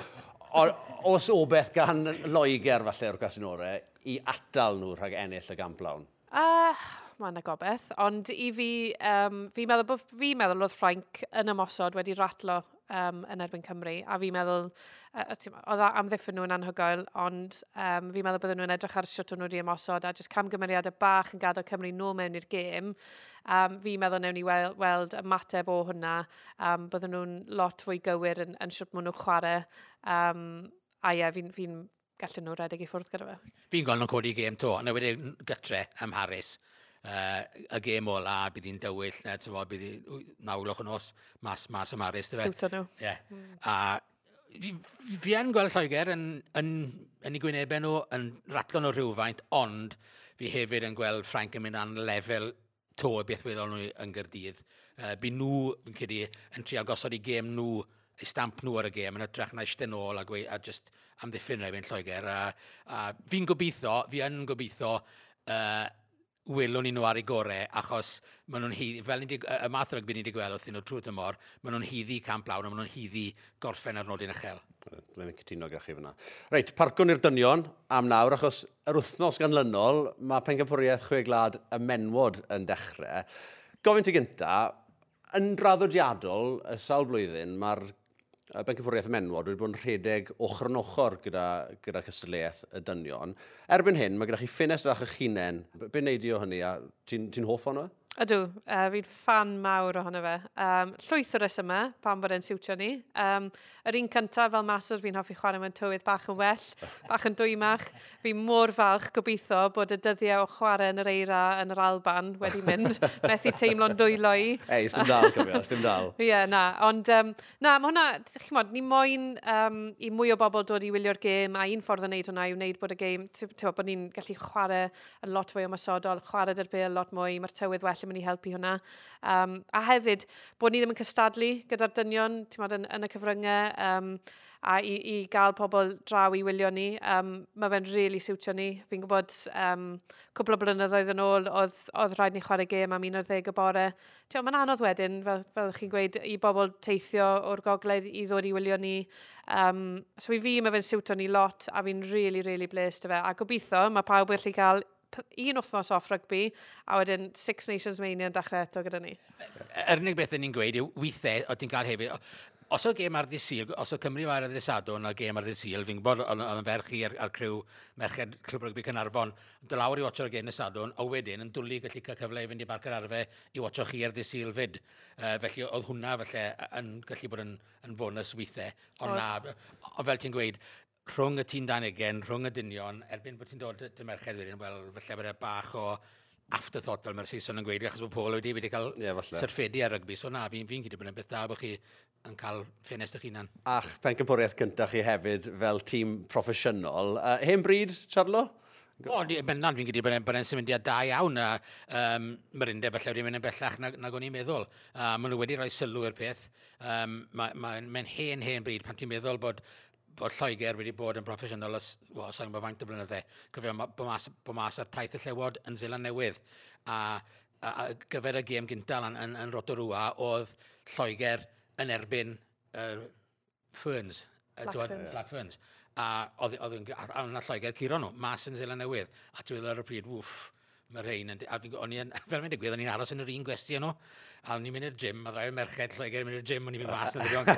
o, os o beth gan Loegr falle o'r Casinore i atal nhw rhag ennill y gamplawn?
Uh, ah, mae yna gobeith. Ond i fi, um, fi meddwl fi meddwl oedd Ffrainc yn ymosod wedi ratlo um, yn erbyn Cymru. A fi meddwl, uh, oedd amddiffyn nhw'n anhygoel, ond um, fi meddwl bydden nhw'n edrych ar siwt nhw wedi ymosod a jyst camgymeriadau bach yn gadael Cymru nôl mewn i'r gêm. Um, fi meddwl newn ni weld, weld ymateb o hwnna. Um, bydden nhw'n lot fwy gywir yn, yn siwt maen nhw'n chwarae. Um, a ie, fi'n fi gallu nhw redeg i ffwrdd gyda fe.
Fi'n gweld nhw'n codi gêm to, a e wedyn gytre am Harris uh, y gêm ola, bydd hi'n dywyll, ne, tyfo, bydd hi, nawlwch yn os, mas, mas y maris. dyfe.
Siwto nhw. Ie.
Yeah. Mm. A fi, fi yn gweld Lloegr yn, yn, yn, ei gwynebau nhw, yn ratlo nhw rhywfaint, ond fi hefyd yn gweld Frank yn mynd an lefel to y beth wedon nhw yn Gyrdydd. Uh, by nhw, fi'n credu, yn trial gosod i gêm nhw eu stamp nhw ar y gêm yn hytrach na eistedd nôl a, gwe, a just amddiffyn rhaid yn Lloegr. A, a fi'n gobeithio, fi yn gobeithio uh, welwn ni nhw ar ei gorau, achos maen nhw'n hyddi, fel ni y math o rygbi ni wedi gweld wrthyn nhw trwy tymor, maen nhw'n hyddi camp lawn a maen nhw'n hyddi gorffen ar nodyn uchel.
Dwi'n mynd cytuno gyda chi fyna. Reit, parcwn i'r dynion am nawr, achos yr wythnos ganlynol, mae Pencampwriaeth Chwe Glad y menwod yn dechrau. Gofyn ti gynta, yn draddodiadol y sawl blwyddyn, mae'r bencampwriaeth menwod wedi bod yn rhedeg ochr yn ochr gyda, gyda cystadleuaeth y dynion. Erbyn hyn, mae gyda chi ffenest fach eich hunain. Be neidio hynny? Ti'n ti hoff o'n?
Ydw, uh, fi'n fan mawr ohono fe. Um, llwyth o resyma, pan bod e'n siwtio ni. Um, yr un cyntaf fel maswr fi'n hoffi chwarae mewn tywydd bach yn well, bach yn dwymach. Fi mor falch gobeithio bod y dyddiau o chwarae yn yr eira yn yr Alban wedi mynd. methu teimlo'n dwylo i.
Ei, ysdim dal, cyfio, sdim dal.
Ie, yeah, na. Ond, um, na, mae hwnna, chi'n modd, ni moyn um, i mwy o bobl dod i wylio'r gêm, a un ffordd o wneud hwnna yw wneud bod y gêm, ti'n bod ni'n gallu chwarae yn lot fwy o masodol, chwarae derbyl lot mwy, mae'r tywydd well falle mynd i helpu hwnna. Um, a hefyd, bod ni ddim yn cystadlu gyda'r dynion mod, yn, yn y cyfryngau um, a i, i gael pobl draw i wylio ni. Um, mae fe'n rili really siwtio ni. Fi'n gwybod um, cwbl o blynyddoedd yn ôl, oedd, oedd rhaid ni chwarae gêm am un o'r ddeg y bore. Mae'n anodd wedyn, fel, fel chi'n gweud, i bobl teithio o'r gogledd i ddod i wylio ni. Um, so i fi mae fe'n siwtio ni lot a fi'n really, really blessed o fe. A gobeithio, mae pawb wedi cael un wythnos off rygbi, a wedyn Six Nations Mania yn dechrau eto gyda ni.
E-, yr unig beth ni'n gweud yw weithiau, o ti'n cael hefyd, os oedd gêm ar ddydd Sil, os oedd Cymru mae'r ddydd Sadwn a gêm ar ddydd Sil, fi'n gwybod oedd yn ferch i ar, ar criw merched Clwb Rygbi Cynarfon, dy lawr i watcho'r gêm y Sadwn, a wedyn yn dwlu gallu cael cyfle i fynd i barc yr arfe i watcho chi ar ddydd Sil fyd. Uh, felly oedd hwnna felly yn gallu bod yn, yn fonus weithiau, ond na, o, fel ti'n gweud, rhwng y tîm dan egen, rhwng y dynion, erbyn bod ti'n dod y merched wedyn, wel, felly bod e bach o afterthought fel mae'r Saeson yn gweud, achos bod Paul wedi wedi cael
yeah,
syrffedi ar rygbi. So na, fi'n fi gyda bod yn beth da bod chi yn cael ffenest eich hunan.
A'ch pencampwriaeth gyntaf chi hefyd fel tîm proffesiynol. Uh, hen bryd, Charlo?
O, di, bendant fi'n gyda bod e'n symudiad da iawn. A, um, mae'r undeb falle wedi mynd yn bellach nag, nag o'n i'n meddwl. Uh, maen nhw wedi rhoi sylw i'r peth. Um, mae'n ma, ma hen hen bryd pan ti'n meddwl bod bod Lloegr wedi bod yn broffesiynol os, well, sa'n bod faint o blynyddau, Cofio bod mas ar taith y llewod yn Zeland Newydd. A, a, a gyfer y gêm gyntaf yn, yn, yn Rotorua, oedd Lloegr yn erbyn uh, Ferns.
Black,
uh,
Ferns.
Black Ferns. A oedd oedd yn yna Lloegr curo nhw, mas yn Zeland Newydd. A ti'n meddwl ar y pryd, wff, mae'r rhain yn... A fi, o'n i, fel mae'n digwydd, o'n i'n aros yn yr un gwesti yno. A o'n i'n mynd i'r gym, a rai o merched Lloegr yn mynd i'r gym, o'n i'n mynd mas yn ddirion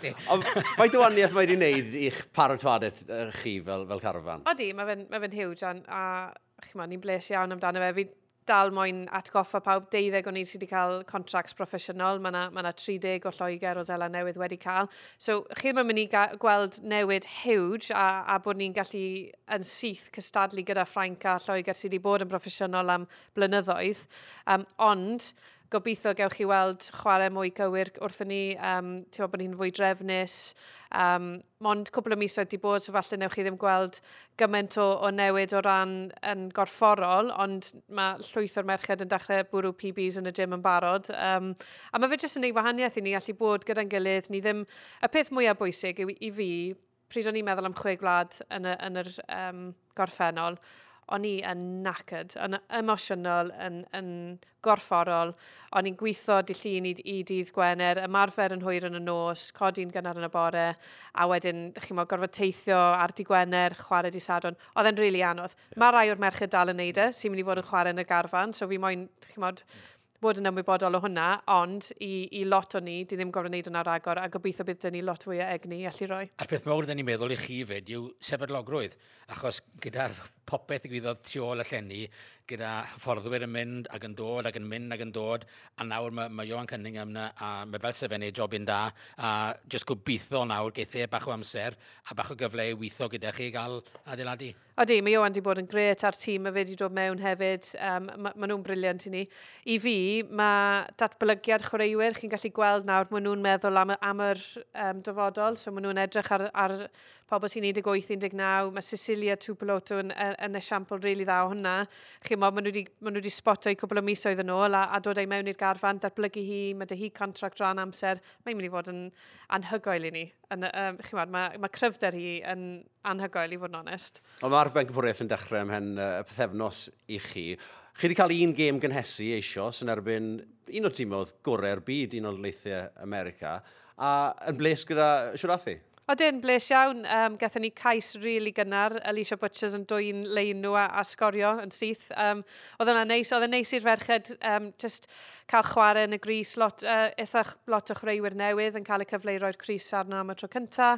coen.
Ond faint o waniaeth mae wedi'i wneud i'ch paratoadau chi fel, fel carfan?
Odi, mae fe'n ma fe huge, a, a chi'n ni'n bles iawn amdano fe. Fi dal moyn atgoffa pawb deuddeg o'n i sydd wedi cael contracts proffesiynol. Mae yna ma, na, 30 o Lloegr o Zela Newydd wedi cael. So, chi ddim yn mynd i gweld newid huge a, a bod ni'n gallu yn syth cystadlu gyda Ffrainc a Lloegr sydd wedi bod yn broffesiynol am blynyddoedd. Um, ond, gobeithio gewch chi weld chwarae mwy cywir wrthyn ni. Um, ti'n meddwl bod ni'n fwy drefnus. Um, mond cwbl o misoedd wedi bod, so falle newch chi ddim gweld gymaint o, o newid o ran yn gorfforol, ond mae llwyth o'r merched yn dechrau bwrw PBs yn y gym yn barod. Um, a mae fe jyst yn ei wahaniaeth i ni allu bod gyda'n gilydd. Ni ddim, y peth mwyaf bwysig i, i fi, pryd o'n i'n meddwl am chwe gwlad yn, y, yn yr um, gorffennol, o'n i yn knackered, yn emosiynol, yn, yn gorfforol. O'n i'n gweithio dillun i, i dydd Gwener, ymarfer yn hwyr yn y nos, codi'n gynnar yn y bore, a wedyn, dych mo, gorfod teithio ar di Gwener, chwarae di Sadwn. Oedd e'n rili really anodd. Yeah. Mae rai o'r merched dal yn neud e, sy'n mynd i fod yn chwarae yn y garfan, so fi moyn, dych chi'n bod yn ymwybodol o hwnna, ond i, i lot o ni, di ddim gofod wneud hwnna'r agor, a gobeithio bydd dyn ni lot fwy o egni allu roi.
A'r peth mawr dyn ni'n meddwl i chi fyd yw sefydlogrwydd, achos gyda'r popeth i gwyddoedd tu ôl y llenni, gyda hyfforddwyr yn mynd ac yn dod ac yn mynd ac yn dod a nawr mae, mae Johan Cunningham yna a mae fel sefennu jobyn da a jyst gobeithio nawr geith e bach o amser a bach o gyfle i weithio gyda chi i gael adeiladu.
Odi, mae Johan wedi bod yn gret a'r tîm mae fe wedi dod mewn hefyd. Um, mae ma nhw'n briliant i ni. I fi, mae datblygiad chwaraewyr chi'n gallu gweld nawr, mae nhw'n meddwl am, am yr um, dyfodol, so mae nhw'n edrych ar, ar pobl sy'n 18-19, mae Cecilia Tupeloto yn, yn yn esiampl rili really dda o hwnna. Chi mo, maen nhw wedi spoto i cwbl o misoedd yn ôl a, a dod ei mewn i'r garfan, datblygu hi, mae dy hi contract rhan amser. Mae'n mynd i fod yn anhygoel i ni. Yn, um, chi mo, mae, mae cryfder hi yn anhygoel i fod yn onest.
Ond mae'r bengyfwriaeth yn dechrau ymhen y uh, pethefnos i chi. Chi wedi cael un gêm gynhesu eisoes yn erbyn un o'r tîmodd gorau'r byd, un o'r leithiau America, a yn bles gyda Siwrathi?
Odyn, bles iawn. Um, Gathen ni cais rili really gynnar. Alicia Butchers yn dwy'n lein nhw a, a sgorio yn syth. Um, oedd yna neis. Oedd yn neis i'r ferched um, just cael chwarae yn y gris. Lot, uh, eitha lot o chreuwyr newydd yn cael eu cyfle i roi'r Cris arno am y tro cynta.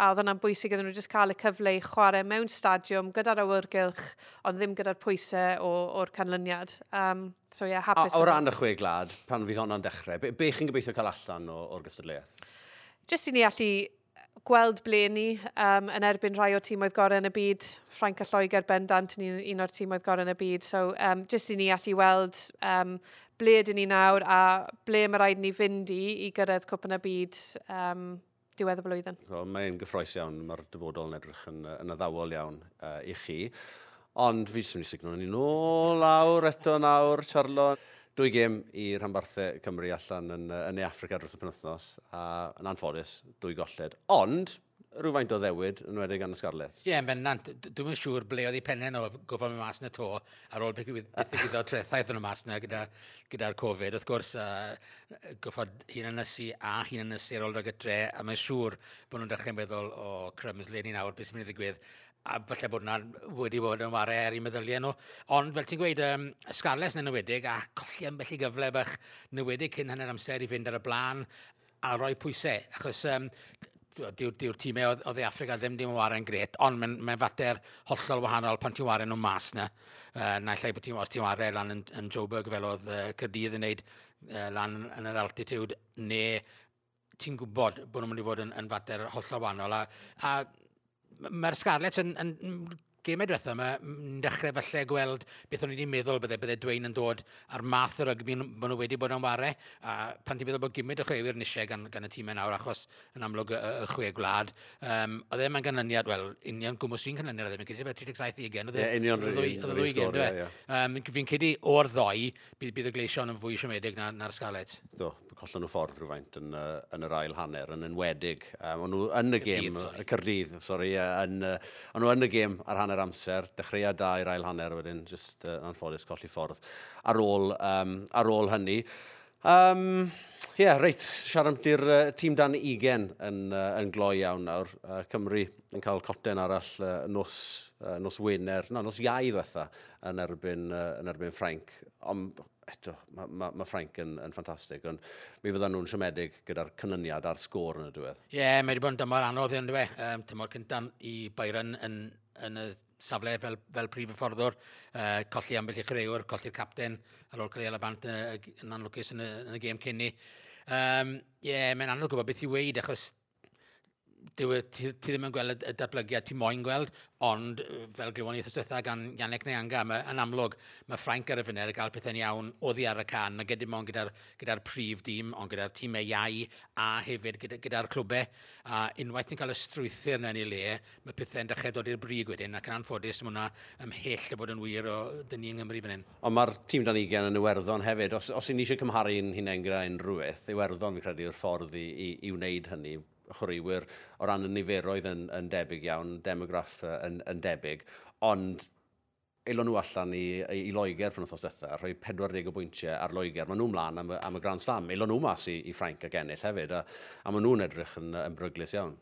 A oedd yna'n bwysig iddyn nhw just cael y cyfle i chwarae mewn stadiwm gyda'r awyrgylch, ond ddim gyda'r pwysau o'r canlyniad. Um, so yeah, hapus.
O,
o
ran y chwe glad, pan fydd hwnna'n dechrau, be, be chi'n gobeithio cael allan o'r gystadleuaeth?
Just i ni allu gweld ble ni um, yn erbyn rhai o tîmoedd gorau yn y byd. Ffrainc a Lloegr bendant yn un o'r tîmoedd gorau yn y byd. So, um, just i ni allu weld um, ble dyn ni nawr a ble mae rhaid ni fynd i i gyrraedd cwp yn y byd um, diwedd y blwyddyn.
Well, Mae'n gyffroes iawn, mae'r dyfodol yn edrych yn, yn addawol iawn uh, i chi. Ond fi jyst yn mynd i signo ni nôl lawr eto nawr, Charlotte dwy gêm i rhanbarthau Cymru allan yn, yn ei Africa dros y penwthnos, a yn anffodus, dwy golled. Ond, rhywfaint o ddewyd yn wedi gan y Scarlett.
Ie, yeah, bennant. Dwi'n yn siŵr ble oedd ei pennau nhw gofod mewn mas na to ar ôl beth ddigwyddo trethaeth yn y mas na gyda'r gyda, Covid. Wrth gwrs, uh, goffod hun yn ysu a hun yn ysu ar ôl dag y dre, a mae'n siŵr bod nhw'n dechrau'n meddwl o oh, le ni nawr, beth sy'n mynd i ddigwydd a falle bod hwnna wedi bod yn wario er i meddyliau nhw. Ond fel ti'n gweud, um, Scarles yn enwedig, a colli ambell i gyfle bach newedig cyn hynny'r amser i fynd ar y blaen, a roi pwysau. Achos um, diw'r diw, tîmau o, o dde Africa ddim ddim yn wario'n gret, ond mae'n mae fater hollol wahanol pan ti'n wario nhw mas na. Uh, na lle bod ti'n os ti'n wario lan yn, yn Joburg fel oedd uh, Cyrdydd yn neud uh, lan yn yr altitude, neu ti'n gwybod bod nhw'n mynd i fod yn, yn fater hollol wahanol. A, a mae'r Scarlett yn, yn, yn gemau diwetha yma, dechrau falle gweld beth o'n i wedi meddwl bydde, bydde Dwayne yn dod ar math o rygbi maen nhw wedi bod yn warau. A pan ti'n meddwl bod gymryd o chwewyr nisio gan, gan y tîmau nawr, achos yn amlwg y, y chwe gwlad, um, oedd e mae'n ganlyniad, wel, union gwmwys un canlyniad oedd e, mi'n credu 37 i gen, oedd e
union e
e ddwy gen, e? Fi'n credu o'r ddoi, bydd, bydd y gleision yn fwy siomedig na'r na sgalet.
Do, collen nhw ffordd rhywfaint yn, uh, yn yr ail hanner, yn enwedig. Um, o'n nhw yn y gêm, y Cyrdydd, sori, yn, uh, o'n nhw yn y gêm ar hanner amser, dechreuad da i'r ail hanner wedyn, just uh, anffodus colli ffordd ar ôl, um, ar ôl hynny. Um, Ie, yeah, reit, siarad amddi'r uh, tîm dan 20 yn, uh, yn gloi iawn nawr. Uh, Cymru yn cael coten arall uh, nos, uh, nos Wener, na, nos Iau ddwetha, yn erbyn, uh, yn erbyn Ffrainc. Ond eto, mae ma, ma Frank yn, yn ffantastig, ond mi fydda nhw'n siomedig gyda'r cynlyniad a'r sgôr yn y diwedd.
Ie, yeah, mae wedi bod yn dymor anodd yn dweud. Um, tymor cyntan i Byron yn, yn y safle fel, fel prif y fforddwr, uh, colli ambell i chreuwr, colli'r capten ar ôl cael ei alabant yn anlwcus yn y, yn y gêm cynni. Ie, Um, yeah, mae'n anodd gwybod beth i weid, achos ti, ti ddim yn gweld y datblygiad ti moyn gweld, ond fel glywon ni wrthosdwetha gan Ianec Neanga, mae, yn amlwg mae Ffrainc ar y fyner yn cael pethau'n iawn oddi ar y can, a gyda mond gyda'r gyda prif dîm, ond gyda'r tîmau iau a hefyd gyda'r gyda clwbau. A unwaith ni'n cael y strwythyr yna yn ei le, mae pethau'n dechrau dod i'r brig wedyn, ac yn anffodus mae hwnna ymhell o bod yn wir o dyn ni yng Nghymru fan hyn.
Ond mae'r tîm dan ugen yn Iwerddon hefyd. Os, os i ni eisiau cymharu'n hunain gyda unrhyw beth, Iwerddon, credu, yw'r ffordd i, i, i wneud hynny chwaraewyr o ran y niferoedd yn, yn debyg iawn, demograff yn, yn debyg, ond eilon nhw allan i, i Loegr pan wythnos diwetha, rhoi 40 o bwyntiau ar Loegr. Maen nhw mlaen am, am y Grand Slam. eilon nhw mas i, i Ffrainc ac ennill hefyd, a, a maen nhw'n edrych yn, yn bryglis iawn.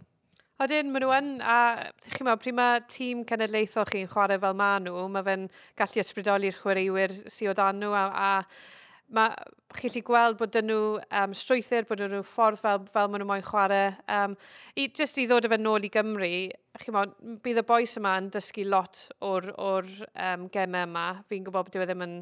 Odyn, maen nhw yn, a chi'n meddwl, pryd mae tîm cenedlaethol chi'n chwarae fel maen nhw, mae fe'n gallu ysbrydoli'r chwaraewyr sydd o dan nhw, a, a mae chi'n gallu gweld bod nhw um, strwythyr, bod nhw ffordd fel, fel maen nhw moyn chwarae. Um, i, just i ddod efo nôl i Gymru, chi mo, bydd y boes yma yn dysgu lot o'r, or, um, gemau yma. Fi'n gwybod bod dyw e ddim yn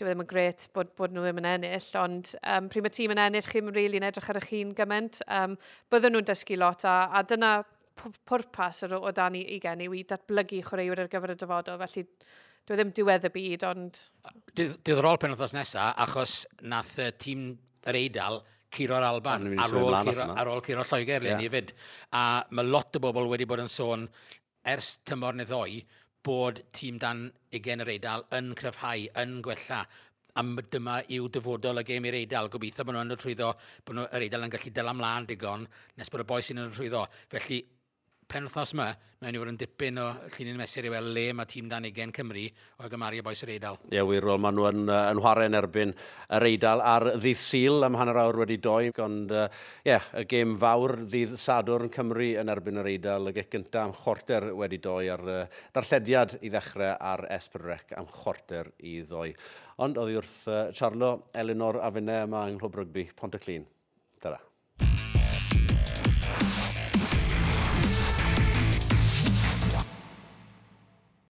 dyw e ddim yn gret bod, bod nhw ddim yn ennill, ond um, pryd mae tîm yn ennill, chi'n rili really yn edrych ar eich hun gymaint, um, bydden nhw'n dysgu lot, a, a dyna pwrpas o, o dan i, i gen i, i datblygu chwaraewyr ar gyfer y dyfodol, felly dwi e ddim diwedd y byd, ond...
Diddorol pen othos nesaf, achos nath y tîm yr Eidal Ciro'r Alban ar ôl, Ciro, ar ôl Ciro Lloegr yeah. fyd. A mae lot o bobl wedi bod yn sôn ers tymor neu ddoi bod tîm dan ugen yr Eidal yn cryfhau, yn gwella a dyma yw dyfodol y gêm i'r Eidal. Gobeithio bod nhw'n trwyddo, bod nhw'r Eidal yn gallu dyla ymlaen digon nes bod y boi sy'n yn trwyddo. Felly penwthnos yma, mae'n i fod yn dipyn o llunyn mesur i weld le mae tîm dan ugen Cymru o'i gymaru boes yr Eidal.
Ie, yeah, wir wel, maen nhw yn, uh, yn chwarae yn erbyn yr Eidal ar ddydd syl am hanner awr wedi doi, ond ie, uh, yeah, y gêm fawr ddydd sadwr yn Cymru yn erbyn yr Eidal, y gec gyntaf am chwarter wedi doi ar uh, darllediad i ddechrau ar Esbrec am chwarter i ddoi. Ond oedd wrth uh, Charlo, Elinor a Fynne yma yng Nghlwb Rygbi, Pont y Pontyclun. Tara.